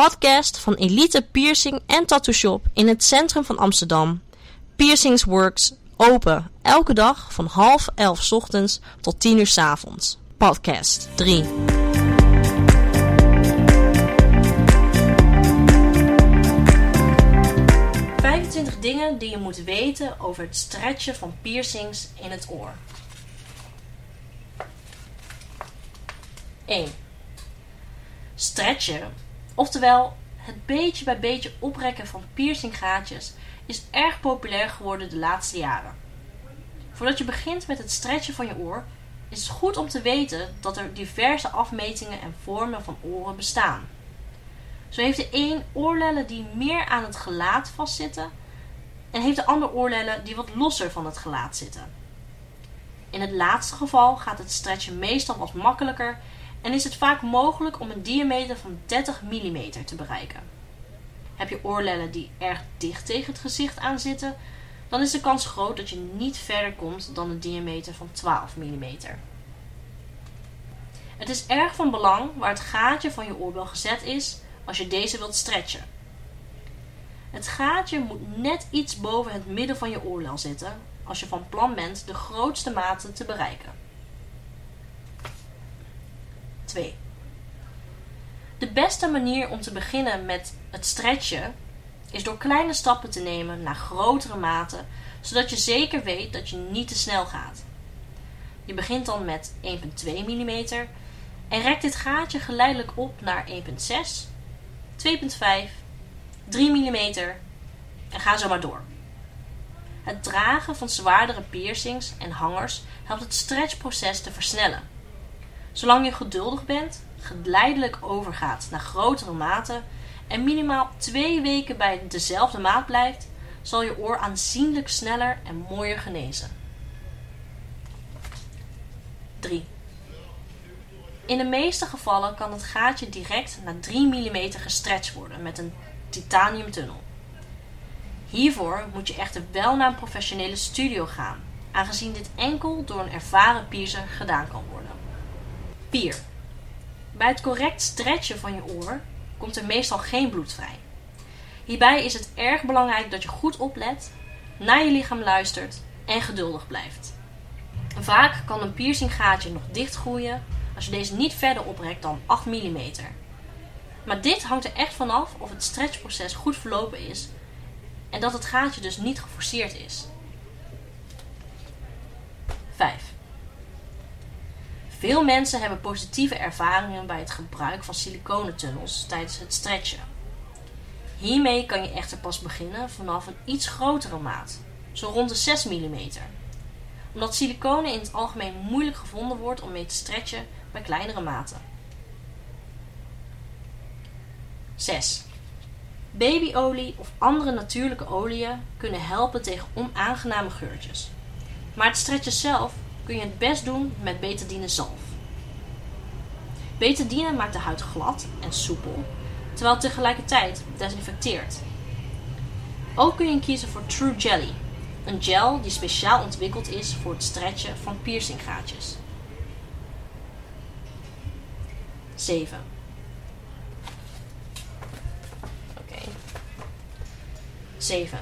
podcast van Elite Piercing en Tattoo Shop in het centrum van Amsterdam. Piercings Works, open elke dag van half elf ochtends tot tien uur s avonds. Podcast 3. ...25 dingen die je moet weten over het stretchen van piercings in het oor. 1. Stretchen, oftewel het beetje bij beetje oprekken van piercinggaatjes, is erg populair geworden de laatste jaren. Voordat je begint met het stretchen van je oor, is het goed om te weten dat er diverse afmetingen en vormen van oren bestaan. Zo heeft de een oorlellen die meer aan het gelaat vastzitten en heeft de ander oorlellen die wat losser van het gelaat zitten. In het laatste geval gaat het stretchen meestal wat makkelijker en is het vaak mogelijk om een diameter van 30 mm te bereiken. Heb je oorlellen die erg dicht tegen het gezicht aan zitten, dan is de kans groot dat je niet verder komt dan een diameter van 12 mm. Het is erg van belang waar het gaatje van je oorbel gezet is als je deze wilt stretchen. Het gaatje moet net iets boven het midden van je oorlel zitten als je van plan bent de grootste maten te bereiken. 2. De beste manier om te beginnen met het stretchen is door kleine stappen te nemen naar grotere maten, zodat je zeker weet dat je niet te snel gaat. Je begint dan met 1,2 mm en rekt dit gaatje geleidelijk op naar 1,6, 2,5, 3 mm en ga zo maar door. Het dragen van zwaardere piercings en hangers helpt het stretchproces te versnellen. Zolang je geduldig bent, geleidelijk overgaat naar grotere maten en minimaal twee weken bij dezelfde maat blijft, zal je oor aanzienlijk sneller en mooier genezen. 3. In de meeste gevallen kan het gaatje direct naar 3 mm gestretched worden met een titaniumtunnel. Hiervoor moet je echter wel naar een professionele studio gaan, aangezien dit enkel door een ervaren piercer gedaan kan worden. 4. Bij het correct stretchen van je oor komt er meestal geen bloed vrij. Hierbij is het erg belangrijk dat je goed oplet, naar je lichaam luistert en geduldig blijft. Vaak kan een piercinggaatje nog dichtgroeien als je deze niet verder oprekt dan 8 mm. Maar dit hangt er echt vanaf of het stretchproces goed verlopen is en dat het gaatje dus niet geforceerd is. Veel mensen hebben positieve ervaringen bij het gebruik van siliconentunnels tijdens het stretchen. Hiermee kan je echter pas beginnen vanaf een iets grotere maat, zo rond de 6 mm. Omdat siliconen in het algemeen moeilijk gevonden wordt om mee te stretchen bij kleinere maten. 6. Babyolie of andere natuurlijke oliën kunnen helpen tegen onaangename geurtjes. Maar het stretchen zelf kun je het best doen met betadine zalf. Betadine maakt de huid glad en soepel, terwijl het tegelijkertijd desinfecteert. Ook kun je kiezen voor True Jelly, een gel die speciaal ontwikkeld is voor het stretchen van piercinggaatjes. 7. Oké. 7.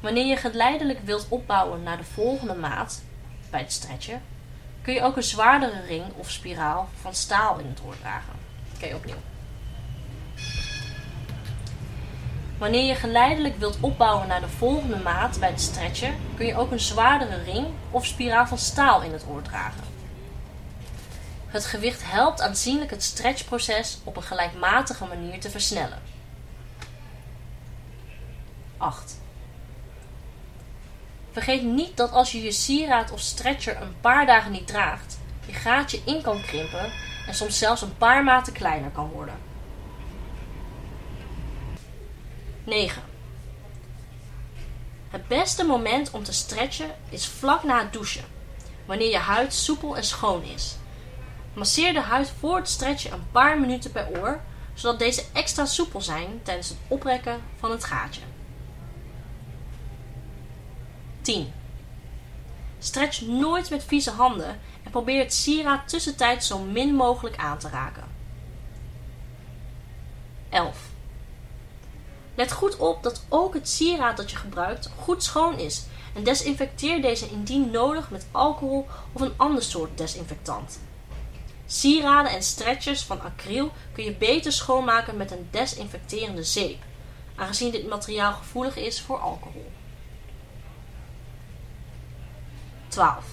Wanneer je geleidelijk wilt opbouwen naar de volgende maat, bij het stretchen, kun je ook een zwaardere ring of spiraal van staal in het oor dragen. Oké, opnieuw. Wanneer je geleidelijk wilt opbouwen naar de volgende maat bij het stretchen, kun je ook een zwaardere ring of spiraal van staal in het oor dragen. Het gewicht helpt aanzienlijk het stretchproces op een gelijkmatige manier te versnellen. 8. Vergeet niet dat als je je sieraad of stretcher een paar dagen niet draagt, je gaatje in kan krimpen en soms zelfs een paar maten kleiner kan worden. 9. Het beste moment om te stretchen is vlak na het douchen, wanneer je huid soepel en schoon is. Masseer de huid voor het stretchen een paar minuten per oor, zodat deze extra soepel zijn tijdens het oprekken van het gaatje. 10. Stretch nooit met vieze handen en probeer het sieraad tussentijds zo min mogelijk aan te raken. 11. Let goed op dat ook het sieraad dat je gebruikt goed schoon is en desinfecteer deze indien nodig met alcohol of een ander soort desinfectant. Sieraden en stretchers van acryl kun je beter schoonmaken met een desinfecterende zeep, aangezien dit materiaal gevoelig is voor alcohol. 12.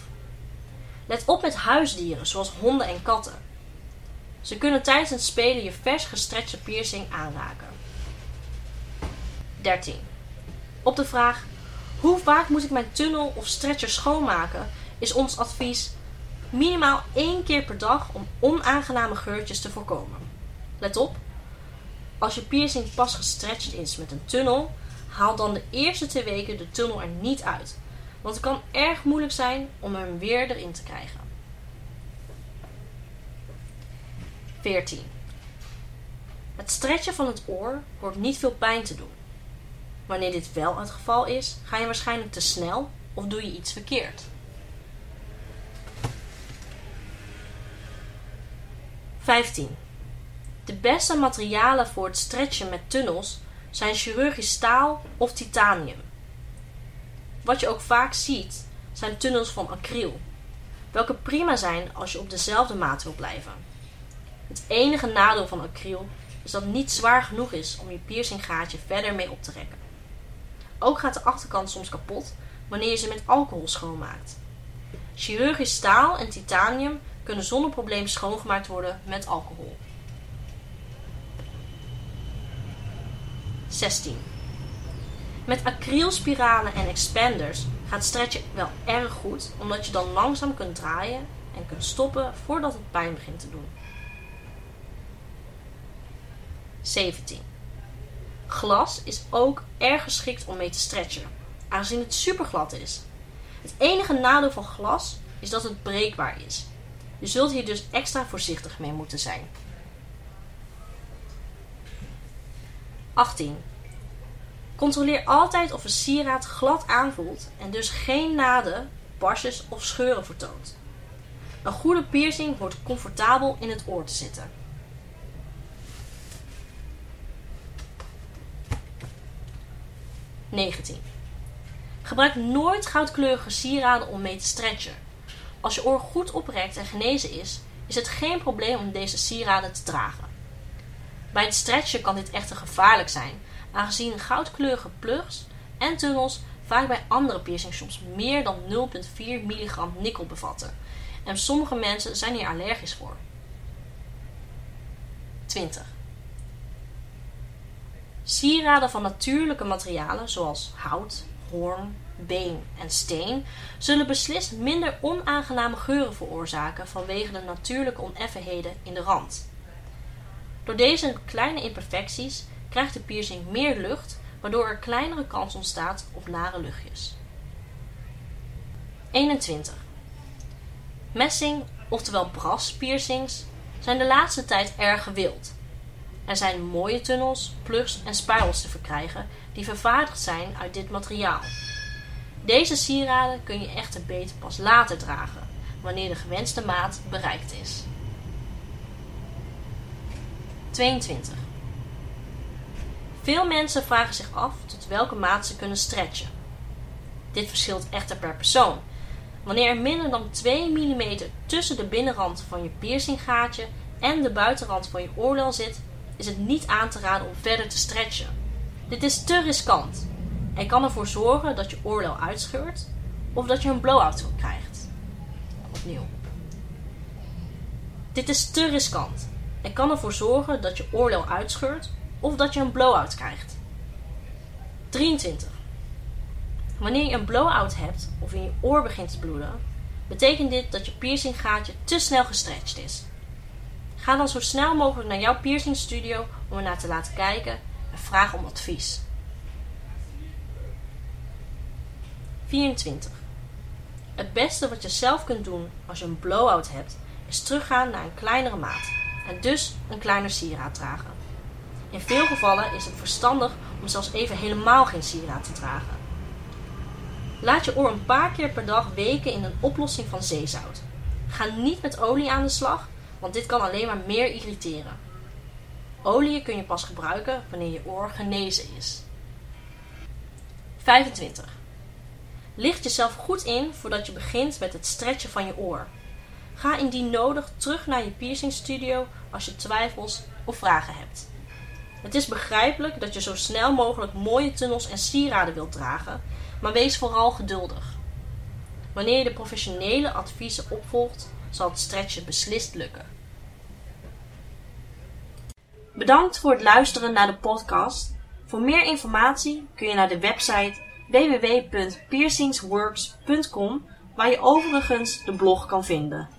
Let op met huisdieren, zoals honden en katten. Ze kunnen tijdens het spelen je vers gestretchte piercing aanraken. 13. Op de vraag: hoe vaak moet ik mijn tunnel of stretcher schoonmaken? is ons advies minimaal één keer per dag om onaangename geurtjes te voorkomen. Let op, als je piercing pas gestretched is met een tunnel, haal dan de eerste twee weken de tunnel er niet uit, want het kan erg moeilijk zijn om hem weer erin te krijgen. 14. Het stretchen van het oor hoort niet veel pijn te doen. Wanneer dit wel het geval is, ga je waarschijnlijk te snel of doe je iets verkeerd. 15. De beste materialen voor het stretchen met tunnels zijn chirurgisch staal of titanium. Wat je ook vaak ziet, zijn tunnels van acryl, welke prima zijn als je op dezelfde maat wil blijven. Het enige nadeel van acryl is dat het niet zwaar genoeg is om je piercinggaatje verder mee op te rekken. Ook gaat de achterkant soms kapot wanneer je ze met alcohol schoonmaakt. Chirurgisch staal en titanium kunnen zonder probleem schoongemaakt worden met alcohol. 16. Met acrylspiralen en expanders gaat stretchen wel erg goed, omdat je dan langzaam kunt draaien en kunt stoppen voordat het pijn begint te doen. 17. Glas is ook erg geschikt om mee te stretchen, aangezien het superglad is. Het enige nadeel van glas is dat het breekbaar is. Je zult hier dus extra voorzichtig mee moeten zijn. 18. Controleer altijd of een sieraad glad aanvoelt en dus geen naden, barsjes of scheuren vertoont. Een goede piercing hoort comfortabel in het oor te zitten. 19. Gebruik nooit goudkleurige sieraden om mee te stretchen. Als je oor goed oprekt en genezen is, is het geen probleem om deze sieraden te dragen. Bij het stretchen kan dit echter gevaarlijk zijn, aangezien goudkleurige plugs en tunnels vaak bij andere piercingshops meer dan 0,4 mg nikkel bevatten. En sommige mensen zijn hier allergisch voor. 20. Sieraden van natuurlijke materialen zoals hout, hoorn, been en steen zullen beslist minder onaangename geuren veroorzaken vanwege de natuurlijke oneffenheden in de rand. Door deze kleine imperfecties krijgt de piercing meer lucht, waardoor er kleinere kans ontstaat op nare luchtjes. 21. Messing, oftewel bras piercings, zijn de laatste tijd erg gewild. Er zijn mooie tunnels, plugs en spirals te verkrijgen die vervaardigd zijn uit dit materiaal. Deze sieraden kun je echter beter pas later dragen, wanneer de gewenste maat bereikt is. 22. Veel mensen vragen zich af tot welke maat ze kunnen stretchen. Dit verschilt echter per persoon. Wanneer er minder dan 2 mm tussen de binnenrand van je piercinggaatje en de buitenrand van je oorlel zit, is het niet aan te raden om verder te stretchen. Dit is te riskant en kan ervoor zorgen dat je oorlel uitscheurt of dat je een blow-out krijgt. Opnieuw. Dit is te riskant en kan ervoor zorgen dat je oorlel uitscheurt of dat je een blow-out krijgt. 23. Wanneer je een blow-out hebt of in je oor begint te bloeden, betekent dit dat je piercinggaatje te snel gestretched is. Ga dan zo snel mogelijk naar jouw piercingstudio om ernaar te laten kijken en vraag om advies. 24. Het beste wat je zelf kunt doen als je een blowout hebt, is teruggaan naar een kleinere maat en dus een kleiner sieraad dragen. In veel gevallen is het verstandig om zelfs even helemaal geen sieraad te dragen. Laat je oor een paar keer per dag weken in een oplossing van zeezout. Ga niet met olie aan de slag want dit kan alleen maar meer irriteren. Olie kun je pas gebruiken wanneer je oor genezen is. 25. Licht jezelf goed in voordat je begint met het stretchen van je oor. Ga indien nodig terug naar je piercing studio als je twijfels of vragen hebt. Het is begrijpelijk dat je zo snel mogelijk mooie tunnels en sieraden wilt dragen, maar wees vooral geduldig. Wanneer je de professionele adviezen opvolgt, zal het stretchen beslist lukken. Bedankt voor het luisteren naar de podcast. Voor meer informatie kun je naar de website www.piercingsworks.com waar je overigens de blog kan vinden.